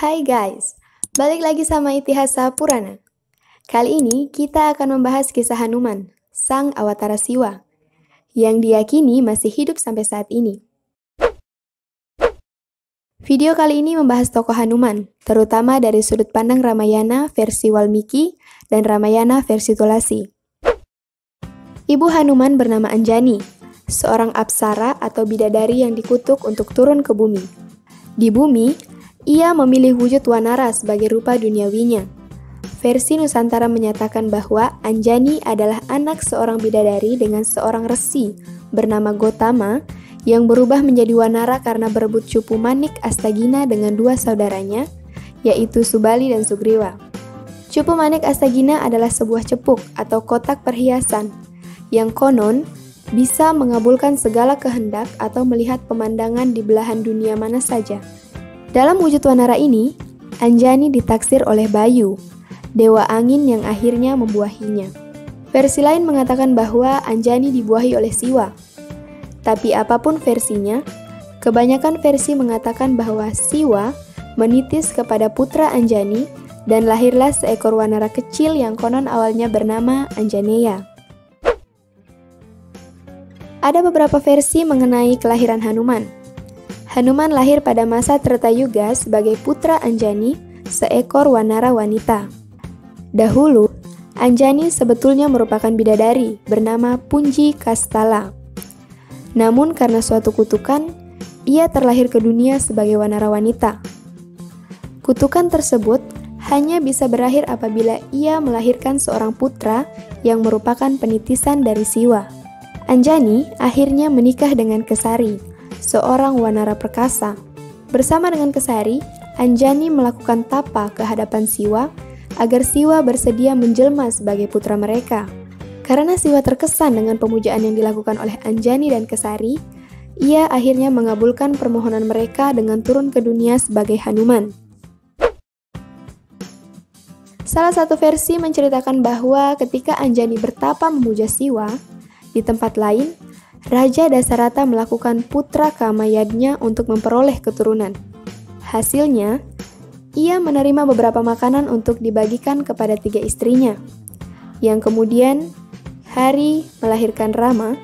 Hai guys, balik lagi sama Itihasa Purana. Kali ini kita akan membahas kisah Hanuman, sang awatara Siwa, yang diyakini masih hidup sampai saat ini. Video kali ini membahas tokoh Hanuman, terutama dari sudut pandang Ramayana versi Walmiki dan Ramayana versi Tulasi. Ibu Hanuman bernama Anjani, seorang apsara atau bidadari yang dikutuk untuk turun ke bumi. Di bumi, ia memilih wujud Wanara sebagai rupa duniawinya. Versi Nusantara menyatakan bahwa Anjani adalah anak seorang bidadari dengan seorang resi bernama Gotama yang berubah menjadi Wanara karena berebut cupu Manik Astagina dengan dua saudaranya, yaitu Subali dan Sugriwa. Cupu Manik Astagina adalah sebuah cepuk atau kotak perhiasan yang konon bisa mengabulkan segala kehendak atau melihat pemandangan di belahan dunia mana saja. Dalam wujud wanara ini, Anjani ditaksir oleh Bayu, dewa angin yang akhirnya membuahinya. Versi lain mengatakan bahwa Anjani dibuahi oleh Siwa. Tapi apa pun versinya, kebanyakan versi mengatakan bahwa Siwa menitis kepada putra Anjani dan lahirlah seekor wanara kecil yang konon awalnya bernama Anjaneya. Ada beberapa versi mengenai kelahiran Hanuman. Hanuman lahir pada masa Treta Yuga sebagai putra Anjani, seekor wanara wanita. Dahulu, Anjani sebetulnya merupakan bidadari bernama Punji Kastala. Namun karena suatu kutukan, ia terlahir ke dunia sebagai wanara wanita. Kutukan tersebut hanya bisa berakhir apabila ia melahirkan seorang putra yang merupakan penitisan dari Siwa. Anjani akhirnya menikah dengan Kesari, seorang wanara perkasa. Bersama dengan Kesari, Anjani melakukan tapa ke hadapan Siwa agar Siwa bersedia menjelma sebagai putra mereka. Karena Siwa terkesan dengan pemujaan yang dilakukan oleh Anjani dan Kesari, ia akhirnya mengabulkan permohonan mereka dengan turun ke dunia sebagai Hanuman. Salah satu versi menceritakan bahwa ketika Anjani bertapa memuja Siwa, di tempat lain, Raja Dasarata melakukan putra kamayadnya untuk memperoleh keturunan. Hasilnya, ia menerima beberapa makanan untuk dibagikan kepada tiga istrinya, yang kemudian Hari melahirkan Rama,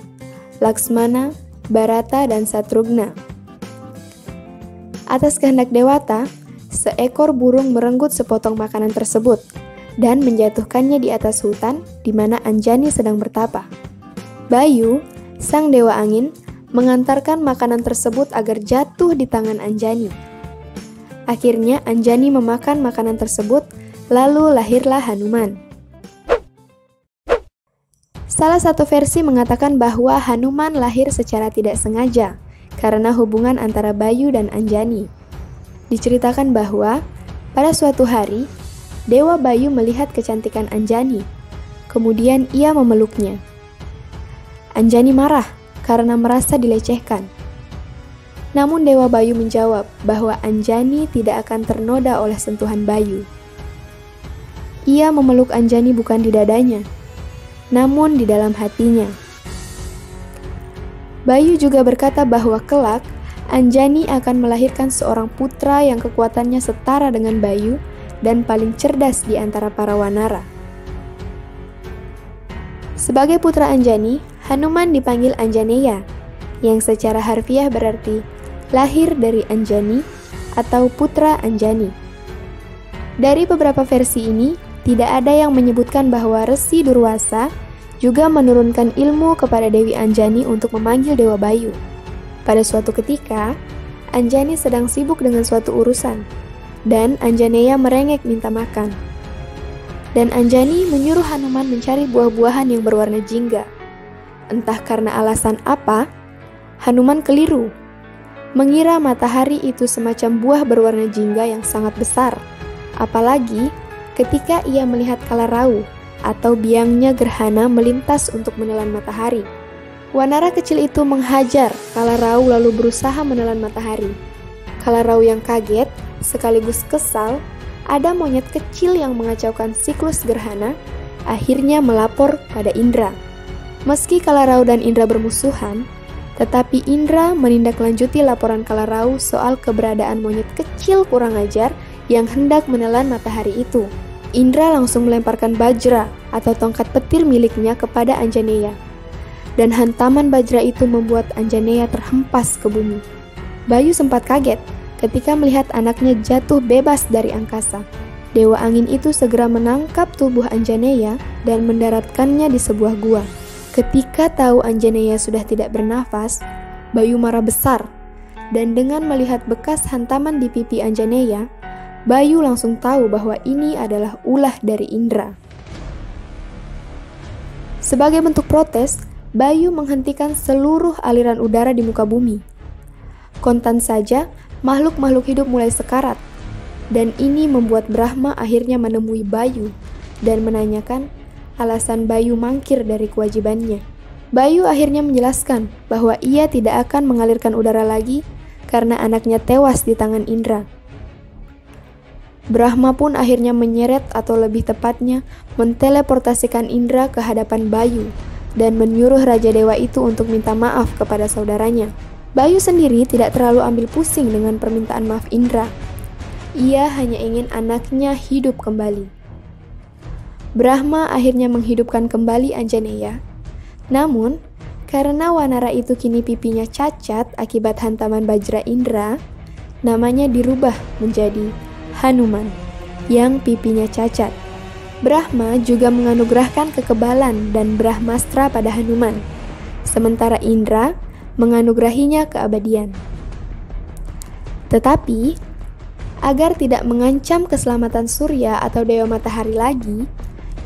Laksmana, Barata, dan Satrugna. Atas kehendak Dewata, seekor burung merenggut sepotong makanan tersebut dan menjatuhkannya di atas hutan di mana Anjani sedang bertapa. Bayu, sang dewa angin, mengantarkan makanan tersebut agar jatuh di tangan Anjani. Akhirnya Anjani memakan makanan tersebut, lalu lahirlah Hanuman. Salah satu versi mengatakan bahwa Hanuman lahir secara tidak sengaja karena hubungan antara Bayu dan Anjani. Diceritakan bahwa pada suatu hari, Dewa Bayu melihat kecantikan Anjani. Kemudian ia memeluknya. Anjani marah karena merasa dilecehkan. Namun Dewa Bayu menjawab bahwa Anjani tidak akan ternoda oleh sentuhan Bayu. Ia memeluk Anjani bukan di dadanya, namun di dalam hatinya. Bayu juga berkata bahwa kelak Anjani akan melahirkan seorang putra yang kekuatannya setara dengan Bayu dan paling cerdas di antara para wanara. Sebagai putra Anjani, Hanuman dipanggil Anjaneya, yang secara harfiah berarti lahir dari Anjani atau putra Anjani. Dari beberapa versi ini, tidak ada yang menyebutkan bahwa Resi Durwasa juga menurunkan ilmu kepada Dewi Anjani untuk memanggil Dewa Bayu. Pada suatu ketika, Anjani sedang sibuk dengan suatu urusan, dan Anjaneya merengek minta makan. Dan Anjani menyuruh Hanuman mencari buah-buahan yang berwarna jingga. Entah karena alasan apa, Hanuman keliru. Mengira matahari itu semacam buah berwarna jingga yang sangat besar. Apalagi ketika ia melihat kalarau atau biangnya gerhana melintas untuk menelan matahari. Wanara kecil itu menghajar kalarau lalu berusaha menelan matahari. Kalarau yang kaget sekaligus kesal, ada monyet kecil yang mengacaukan siklus gerhana, akhirnya melapor pada Indra. Meski Kalarau dan Indra bermusuhan, tetapi Indra menindaklanjuti laporan Kalarau soal keberadaan monyet kecil kurang ajar yang hendak menelan matahari itu. Indra langsung melemparkan bajra atau tongkat petir miliknya kepada Anjaneya. Dan hantaman bajra itu membuat Anjaneya terhempas ke bumi. Bayu sempat kaget ketika melihat anaknya jatuh bebas dari angkasa. Dewa angin itu segera menangkap tubuh Anjaneya dan mendaratkannya di sebuah gua. Ketika tahu Anjaneya sudah tidak bernafas, Bayu marah besar. Dan dengan melihat bekas hantaman di pipi Anjaneya, Bayu langsung tahu bahwa ini adalah ulah dari Indra. Sebagai bentuk protes, Bayu menghentikan seluruh aliran udara di muka bumi. Kontan saja, makhluk-makhluk hidup mulai sekarat dan ini membuat Brahma akhirnya menemui Bayu dan menanyakan alasan Bayu mangkir dari kewajibannya. Bayu akhirnya menjelaskan bahwa ia tidak akan mengalirkan udara lagi karena anaknya tewas di tangan Indra. Brahma pun akhirnya menyeret atau lebih tepatnya menteleportasikan Indra ke hadapan Bayu dan menyuruh Raja Dewa itu untuk minta maaf kepada saudaranya. Bayu sendiri tidak terlalu ambil pusing dengan permintaan maaf Indra ia hanya ingin anaknya hidup kembali. Brahma akhirnya menghidupkan kembali Anjaneya. Namun, karena Wanara itu kini pipinya cacat akibat hantaman Bajra Indra, namanya dirubah menjadi Hanuman yang pipinya cacat. Brahma juga menganugerahkan kekebalan dan Brahmastra pada Hanuman, sementara Indra menganugerahinya keabadian. Tetapi, Agar tidak mengancam keselamatan Surya atau Dewa Matahari lagi,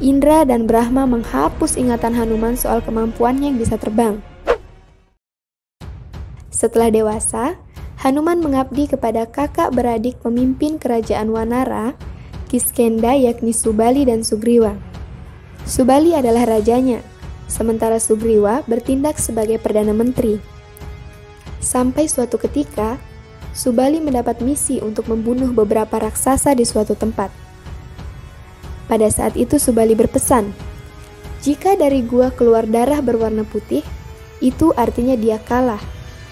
Indra dan Brahma menghapus ingatan Hanuman soal kemampuannya yang bisa terbang. Setelah dewasa, Hanuman mengabdi kepada kakak beradik pemimpin kerajaan Wanara, Kiskenda yakni Subali dan Sugriwa. Subali adalah rajanya, sementara Sugriwa bertindak sebagai perdana menteri. Sampai suatu ketika, Subali mendapat misi untuk membunuh beberapa raksasa di suatu tempat. Pada saat itu Subali berpesan, jika dari gua keluar darah berwarna putih, itu artinya dia kalah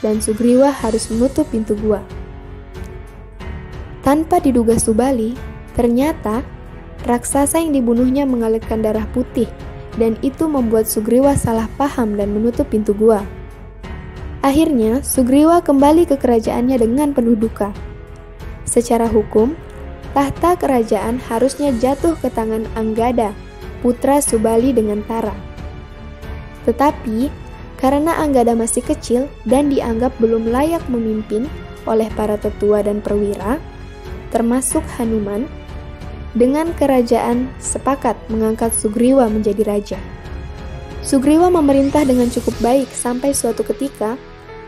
dan Sugriwa harus menutup pintu gua. Tanpa diduga Subali, ternyata raksasa yang dibunuhnya mengalirkan darah putih dan itu membuat Sugriwa salah paham dan menutup pintu gua. Akhirnya, Sugriwa kembali ke kerajaannya dengan penuh duka. Secara hukum, tahta kerajaan harusnya jatuh ke tangan Anggada, putra Subali dengan Tara. Tetapi, karena Anggada masih kecil dan dianggap belum layak memimpin oleh para tetua dan perwira, termasuk Hanuman, dengan kerajaan sepakat mengangkat Sugriwa menjadi raja. Sugriwa memerintah dengan cukup baik sampai suatu ketika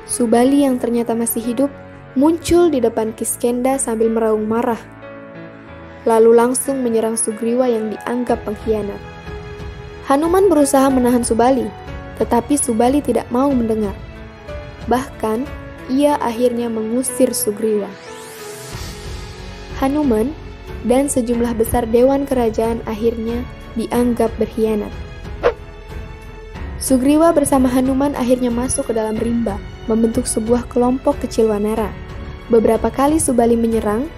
Subali yang ternyata masih hidup muncul di depan Kiskenda sambil meraung marah. Lalu langsung menyerang Sugriwa yang dianggap pengkhianat. Hanuman berusaha menahan Subali, tetapi Subali tidak mau mendengar. Bahkan, ia akhirnya mengusir Sugriwa. Hanuman dan sejumlah besar dewan kerajaan akhirnya dianggap berkhianat. Sugriwa bersama Hanuman akhirnya masuk ke dalam rimba, membentuk sebuah kelompok kecil Wanara. Beberapa kali Subali menyerang,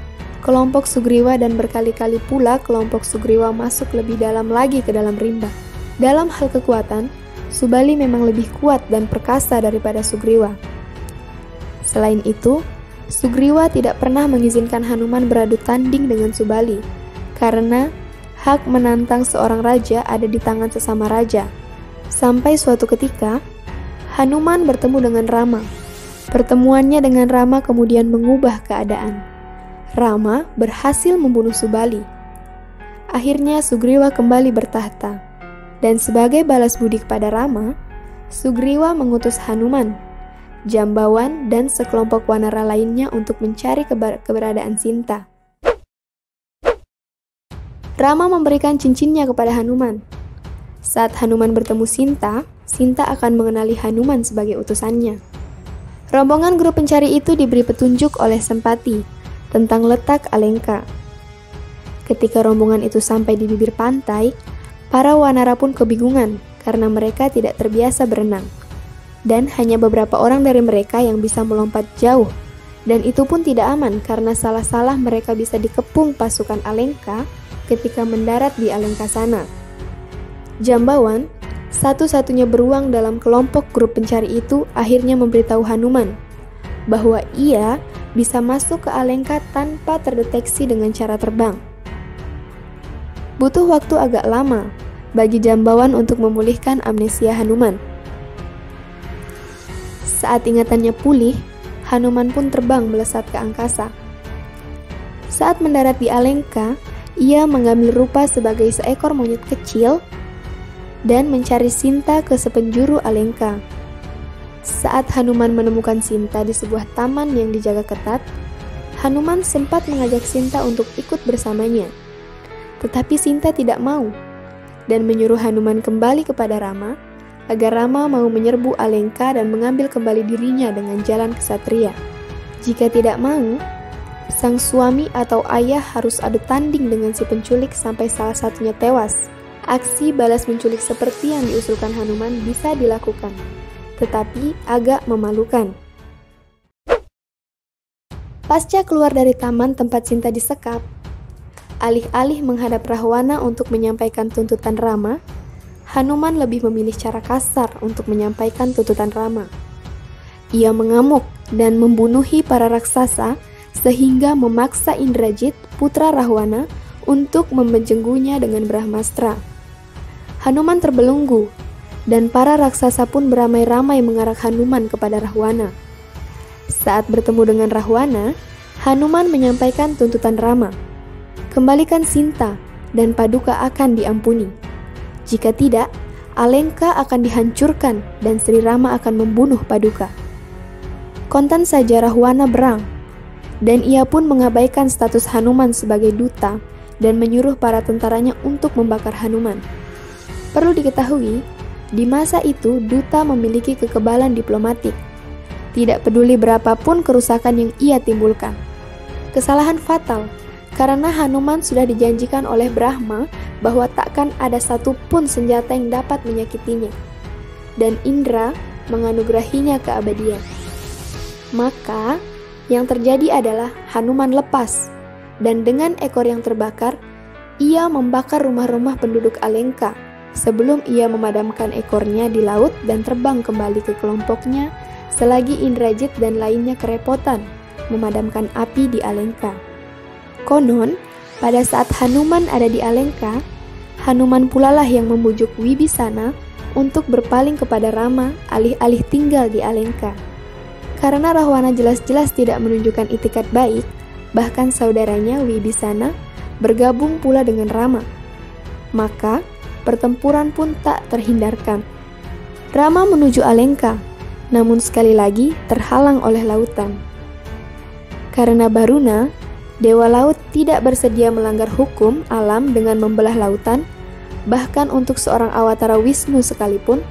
kelompok Sugriwa dan berkali-kali pula kelompok Sugriwa masuk lebih dalam lagi ke dalam rimba. Dalam hal kekuatan, Subali memang lebih kuat dan perkasa daripada Sugriwa. Selain itu, Sugriwa tidak pernah mengizinkan Hanuman beradu tanding dengan Subali, karena hak menantang seorang raja ada di tangan sesama raja, Sampai suatu ketika, Hanuman bertemu dengan Rama. Pertemuannya dengan Rama kemudian mengubah keadaan. Rama berhasil membunuh Subali. Akhirnya Sugriwa kembali bertahta. Dan sebagai balas budi kepada Rama, Sugriwa mengutus Hanuman, Jambawan, dan sekelompok wanara lainnya untuk mencari keberadaan Sinta. Rama memberikan cincinnya kepada Hanuman, saat Hanuman bertemu Sinta, Sinta akan mengenali Hanuman sebagai utusannya. Rombongan grup pencari itu diberi petunjuk oleh Sempati tentang letak Alengka. Ketika rombongan itu sampai di bibir pantai, para wanara pun kebingungan karena mereka tidak terbiasa berenang. Dan hanya beberapa orang dari mereka yang bisa melompat jauh Dan itu pun tidak aman karena salah-salah mereka bisa dikepung pasukan Alengka ketika mendarat di Alengka sana. Jambawan, satu-satunya beruang dalam kelompok grup pencari itu akhirnya memberitahu Hanuman bahwa ia bisa masuk ke Alengka tanpa terdeteksi dengan cara terbang. Butuh waktu agak lama bagi Jambawan untuk memulihkan amnesia Hanuman. Saat ingatannya pulih, Hanuman pun terbang melesat ke angkasa. Saat mendarat di Alengka, ia mengambil rupa sebagai seekor monyet kecil dan mencari Sinta ke sepenjuru Alengka. Saat Hanuman menemukan Sinta di sebuah taman yang dijaga ketat, Hanuman sempat mengajak Sinta untuk ikut bersamanya. Tetapi Sinta tidak mau dan menyuruh Hanuman kembali kepada Rama agar Rama mau menyerbu Alengka dan mengambil kembali dirinya dengan jalan kesatria. Jika tidak mau, sang suami atau ayah harus adu tanding dengan si penculik sampai salah satunya tewas. Aksi balas menculik seperti yang diusulkan Hanuman bisa dilakukan, tetapi agak memalukan. Pasca keluar dari taman tempat Sinta disekap, alih-alih menghadap Rahwana untuk menyampaikan tuntutan Rama, Hanuman lebih memilih cara kasar untuk menyampaikan tuntutan Rama. Ia mengamuk dan membunuhi para raksasa sehingga memaksa Indrajit, putra Rahwana, untuk membejenggunya dengan Brahmastra. Hanuman terbelenggu, dan para raksasa pun beramai-ramai mengarak Hanuman kepada Rahwana. Saat bertemu dengan Rahwana, Hanuman menyampaikan tuntutan Rama. Kembalikan Sinta, dan Paduka akan diampuni. Jika tidak, Alengka akan dihancurkan dan Sri Rama akan membunuh Paduka. Kontan saja Rahwana berang, dan ia pun mengabaikan status Hanuman sebagai duta dan menyuruh para tentaranya untuk membakar Hanuman. Perlu diketahui, di masa itu duta memiliki kekebalan diplomatik. Tidak peduli berapapun kerusakan yang ia timbulkan. Kesalahan fatal karena Hanuman sudah dijanjikan oleh Brahma bahwa takkan ada satupun senjata yang dapat menyakitinya, dan Indra menganugerahinya keabadian. Maka, yang terjadi adalah Hanuman lepas, dan dengan ekor yang terbakar, ia membakar rumah-rumah penduduk Alengka sebelum ia memadamkan ekornya di laut dan terbang kembali ke kelompoknya selagi Indrajit dan lainnya kerepotan memadamkan api di Alengka. Konon, pada saat Hanuman ada di Alengka, Hanuman pula lah yang membujuk Wibisana untuk berpaling kepada Rama alih-alih tinggal di Alengka. Karena Rahwana jelas-jelas tidak menunjukkan itikat baik, bahkan saudaranya Wibisana bergabung pula dengan Rama. Maka, pertempuran pun tak terhindarkan. Rama menuju Alengka, namun sekali lagi terhalang oleh lautan. Karena Baruna, Dewa Laut tidak bersedia melanggar hukum alam dengan membelah lautan, bahkan untuk seorang awatara Wisnu sekalipun,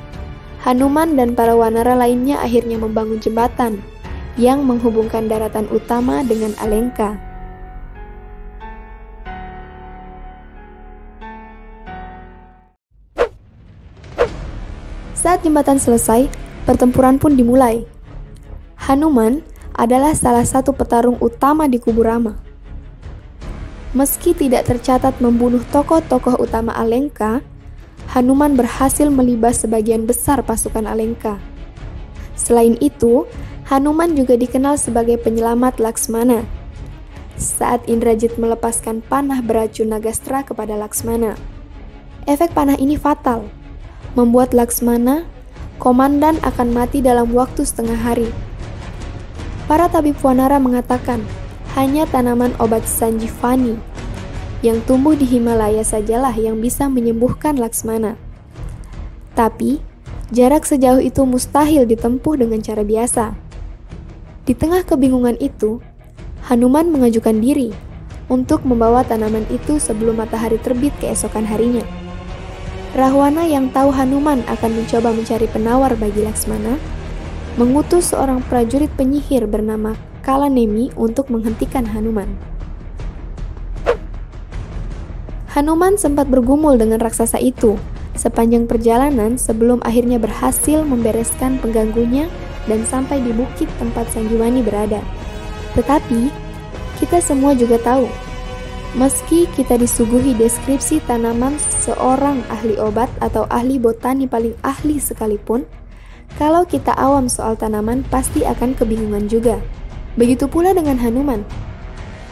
Hanuman dan para wanara lainnya akhirnya membangun jembatan yang menghubungkan daratan utama dengan Alengka. Saat jembatan selesai, pertempuran pun dimulai. Hanuman adalah salah satu petarung utama di kubu Rama. Meski tidak tercatat membunuh tokoh-tokoh utama Alengka, Hanuman berhasil melibas sebagian besar pasukan Alengka. Selain itu, Hanuman juga dikenal sebagai penyelamat Laksmana. Saat Indrajit melepaskan panah beracun Nagastra kepada Laksmana, efek panah ini fatal, membuat Laksmana, komandan akan mati dalam waktu setengah hari. Para tabib Wanara mengatakan hanya tanaman obat Sanjivani yang tumbuh di Himalaya sajalah yang bisa menyembuhkan Laksmana. Tapi, jarak sejauh itu mustahil ditempuh dengan cara biasa. Di tengah kebingungan itu, Hanuman mengajukan diri untuk membawa tanaman itu sebelum matahari terbit keesokan harinya. Rahwana yang tahu Hanuman akan mencoba mencari penawar bagi Laksmana, mengutus seorang prajurit penyihir bernama Kalanemi untuk menghentikan Hanuman. Hanuman sempat bergumul dengan raksasa itu sepanjang perjalanan sebelum akhirnya berhasil membereskan pengganggunya dan sampai di bukit tempat Sanjiwani berada. Tetapi, kita semua juga tahu, meski kita disuguhi deskripsi tanaman seorang ahli obat atau ahli botani paling ahli sekalipun, kalau kita awam soal tanaman pasti akan kebingungan juga. Begitu pula dengan Hanuman.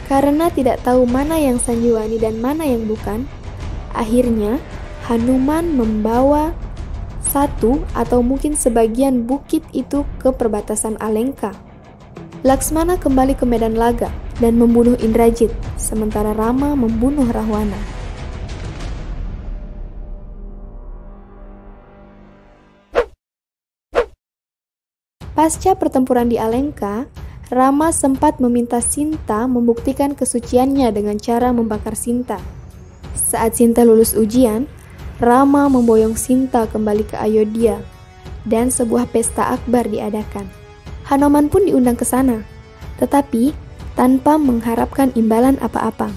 Karena tidak tahu mana yang sanjiwani dan mana yang bukan, akhirnya Hanuman membawa satu atau mungkin sebagian bukit itu ke perbatasan Alengka. Laksmana kembali ke medan laga dan membunuh Indrajit, sementara Rama membunuh Rahwana. Pasca pertempuran di Alengka, Rama sempat meminta Sinta membuktikan kesuciannya dengan cara membakar Sinta. Saat Sinta lulus ujian, Rama memboyong Sinta kembali ke Ayodhya dan sebuah pesta akbar diadakan. Hanuman pun diundang ke sana, tetapi tanpa mengharapkan imbalan apa-apa.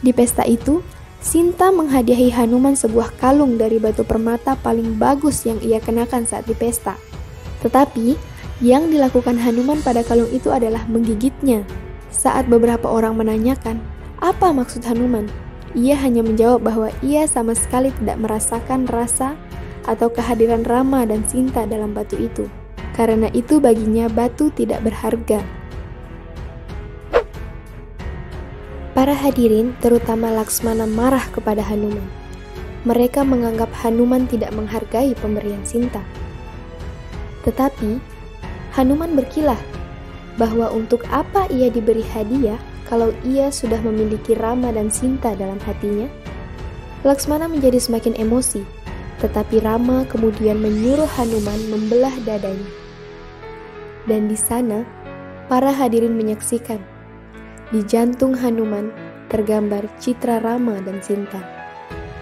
Di pesta itu, Sinta menghadiahi Hanuman sebuah kalung dari batu permata paling bagus yang ia kenakan saat di pesta. Tetapi, yang dilakukan Hanuman pada kalung itu adalah menggigitnya. Saat beberapa orang menanyakan, apa maksud Hanuman? Ia hanya menjawab bahwa ia sama sekali tidak merasakan rasa atau kehadiran Rama dan Sinta dalam batu itu. Karena itu baginya batu tidak berharga. Para hadirin, terutama Laksmana marah kepada Hanuman. Mereka menganggap Hanuman tidak menghargai pemberian Sinta. Tetapi, Hanuman berkilah bahwa untuk apa ia diberi hadiah kalau ia sudah memiliki Rama dan Sinta dalam hatinya? Laksmana menjadi semakin emosi, tetapi Rama kemudian menyuruh Hanuman membelah dadanya. Dan di sana, para hadirin menyaksikan di jantung Hanuman tergambar citra Rama dan Sinta.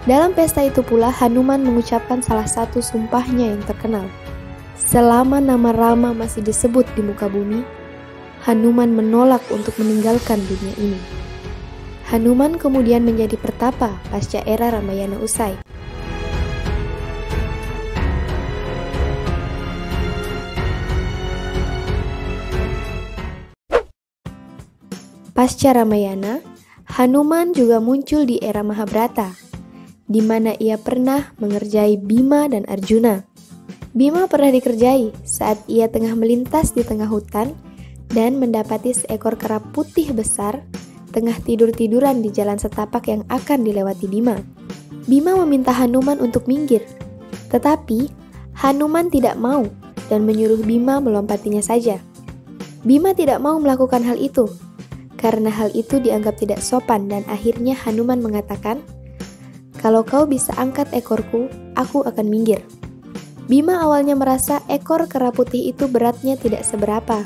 Dalam pesta itu pula Hanuman mengucapkan salah satu sumpahnya yang terkenal. Selama nama Rama masih disebut di muka bumi, Hanuman menolak untuk meninggalkan dunia ini. Hanuman kemudian menjadi pertapa pasca era Ramayana usai. Pasca Ramayana, Hanuman juga muncul di era Mahabharata, di mana ia pernah mengerjai Bima dan Arjuna. Bima pernah dikerjai saat ia tengah melintas di tengah hutan dan mendapati seekor kera putih besar tengah tidur-tiduran di jalan setapak yang akan dilewati Bima. Bima meminta Hanuman untuk minggir, tetapi Hanuman tidak mau dan menyuruh Bima melompatinya saja. Bima tidak mau melakukan hal itu karena hal itu dianggap tidak sopan dan akhirnya Hanuman mengatakan, "Kalau kau bisa angkat ekorku, aku akan minggir." Bima awalnya merasa ekor kera putih itu beratnya tidak seberapa,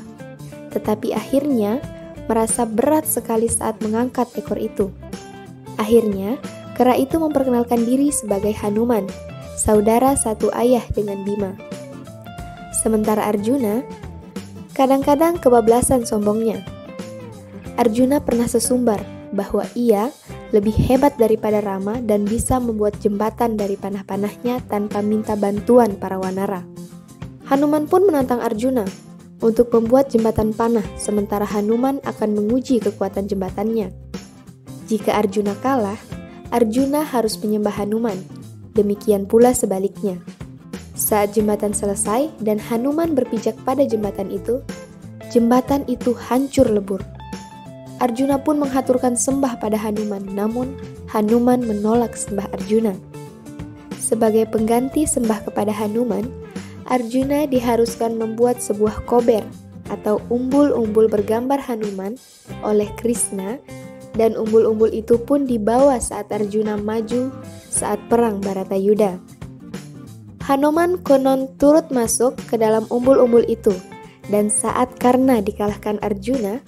tetapi akhirnya merasa berat sekali saat mengangkat ekor itu. Akhirnya, kera itu memperkenalkan diri sebagai Hanuman, saudara satu ayah dengan Bima. Sementara Arjuna, kadang-kadang kebablasan sombongnya. Arjuna pernah sesumbar bahwa ia lebih hebat daripada Rama dan bisa membuat jembatan dari panah-panahnya tanpa minta bantuan para wanara. Hanuman pun menantang Arjuna untuk membuat jembatan panah, sementara Hanuman akan menguji kekuatan jembatannya. Jika Arjuna kalah, Arjuna harus menyembah Hanuman. Demikian pula sebaliknya. Saat jembatan selesai dan Hanuman berpijak pada jembatan itu, jembatan itu hancur lebur. Arjuna pun menghaturkan sembah pada Hanuman, namun Hanuman menolak sembah Arjuna. Sebagai pengganti sembah kepada Hanuman, Arjuna diharuskan membuat sebuah kober atau umbul-umbul bergambar Hanuman oleh Krishna dan umbul-umbul itu pun dibawa saat Arjuna maju saat perang Baratayuda. Hanuman konon turut masuk ke dalam umbul-umbul itu dan saat karena dikalahkan Arjuna,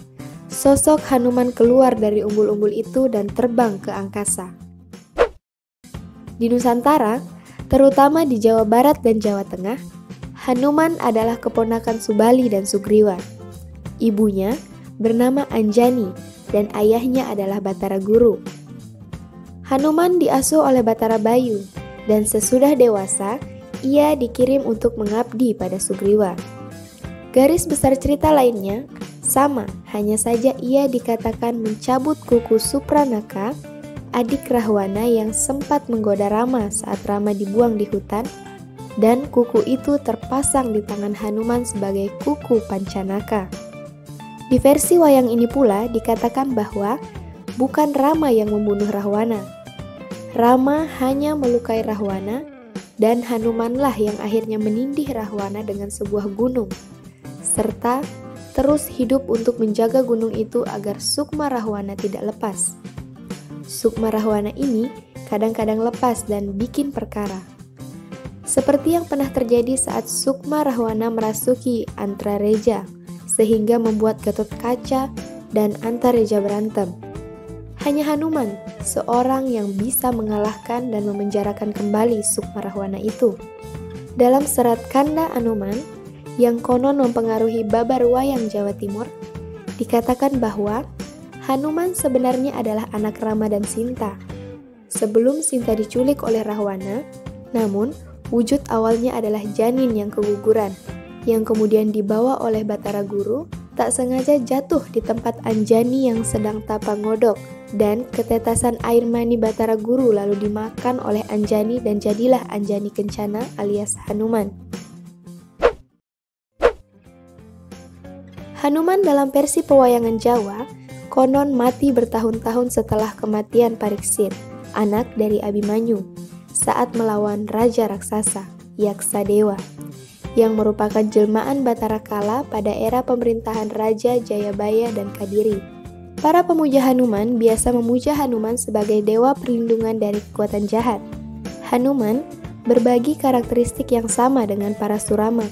sosok Hanuman keluar dari umbul-umbul itu dan terbang ke angkasa. Di Nusantara, terutama di Jawa Barat dan Jawa Tengah, Hanuman adalah keponakan Subali dan Sugriwa. Ibunya bernama Anjani dan ayahnya adalah Batara Guru. Hanuman diasuh oleh Batara Bayu dan sesudah dewasa ia dikirim untuk mengabdi pada Sugriwa. Garis besar cerita lainnya, Sama, hanya saja ia dikatakan mencabut kuku Supranaka, adik Rahwana yang sempat menggoda Rama saat Rama dibuang di hutan, dan kuku itu terpasang di tangan Hanuman sebagai kuku Pancanaka. Di versi wayang ini pula dikatakan bahwa bukan Rama yang membunuh Rahwana. Rama hanya melukai Rahwana dan Hanumanlah yang akhirnya menindih Rahwana dengan sebuah gunung, serta terus hidup untuk menjaga gunung itu agar Sukma Rahwana tidak lepas. Sukma Rahwana ini kadang-kadang lepas dan bikin perkara. Seperti yang pernah terjadi saat Sukma Rahwana merasuki Antrareja, sehingga membuat Gatot Kaca dan Antareja berantem. Hanya Hanuman, seorang yang bisa mengalahkan dan memenjarakan kembali Sukma Rahwana itu. Dalam serat Kanda Anuman, yang konon mempengaruhi babar wayang Jawa Timur, dikatakan bahwa Hanuman sebenarnya adalah anak Rama dan Sinta. Sebelum Sinta diculik oleh Rahwana, namun wujud awalnya adalah janin yang keguguran, yang kemudian dibawa oleh Batara Guru, tak sengaja jatuh di tempat Anjani yang sedang tapa ngodok, dan ketetasan air mani Batara Guru lalu dimakan oleh Anjani dan jadilah Anjani Kencana alias Hanuman. Hanuman dalam versi pewayangan Jawa konon mati bertahun-tahun setelah kematian Pariksit, anak dari Abimanyu, saat melawan Raja Raksasa, Yaksa Dewa, yang merupakan jelmaan Batara Kala pada era pemerintahan Raja Jayabaya dan Kadiri. Para pemuja Hanuman biasa memuja Hanuman sebagai dewa perlindungan dari kekuatan jahat. Hanuman berbagi karakteristik yang sama dengan para Surama,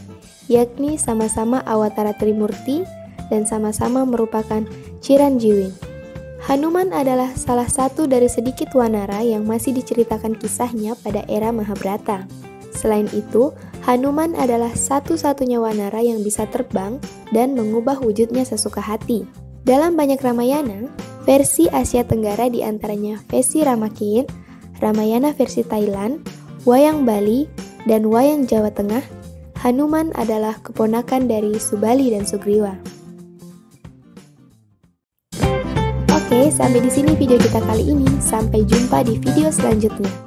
yakni sama-sama Awatara Trimurti dan sama-sama merupakan Ciranjiwin. Hanuman adalah salah satu dari sedikit wanara yang masih diceritakan kisahnya pada era Mahabharata. Selain itu, Hanuman adalah satu-satunya wanara yang bisa terbang dan mengubah wujudnya sesuka hati. Dalam banyak Ramayana, versi Asia Tenggara di antaranya versi Ramakin, Ramayana versi Thailand, Wayang Bali, dan Wayang Jawa Tengah Hanuman adalah keponakan dari Subali dan Sugriwa. Oke, sampai di sini video kita kali ini. Sampai jumpa di video selanjutnya.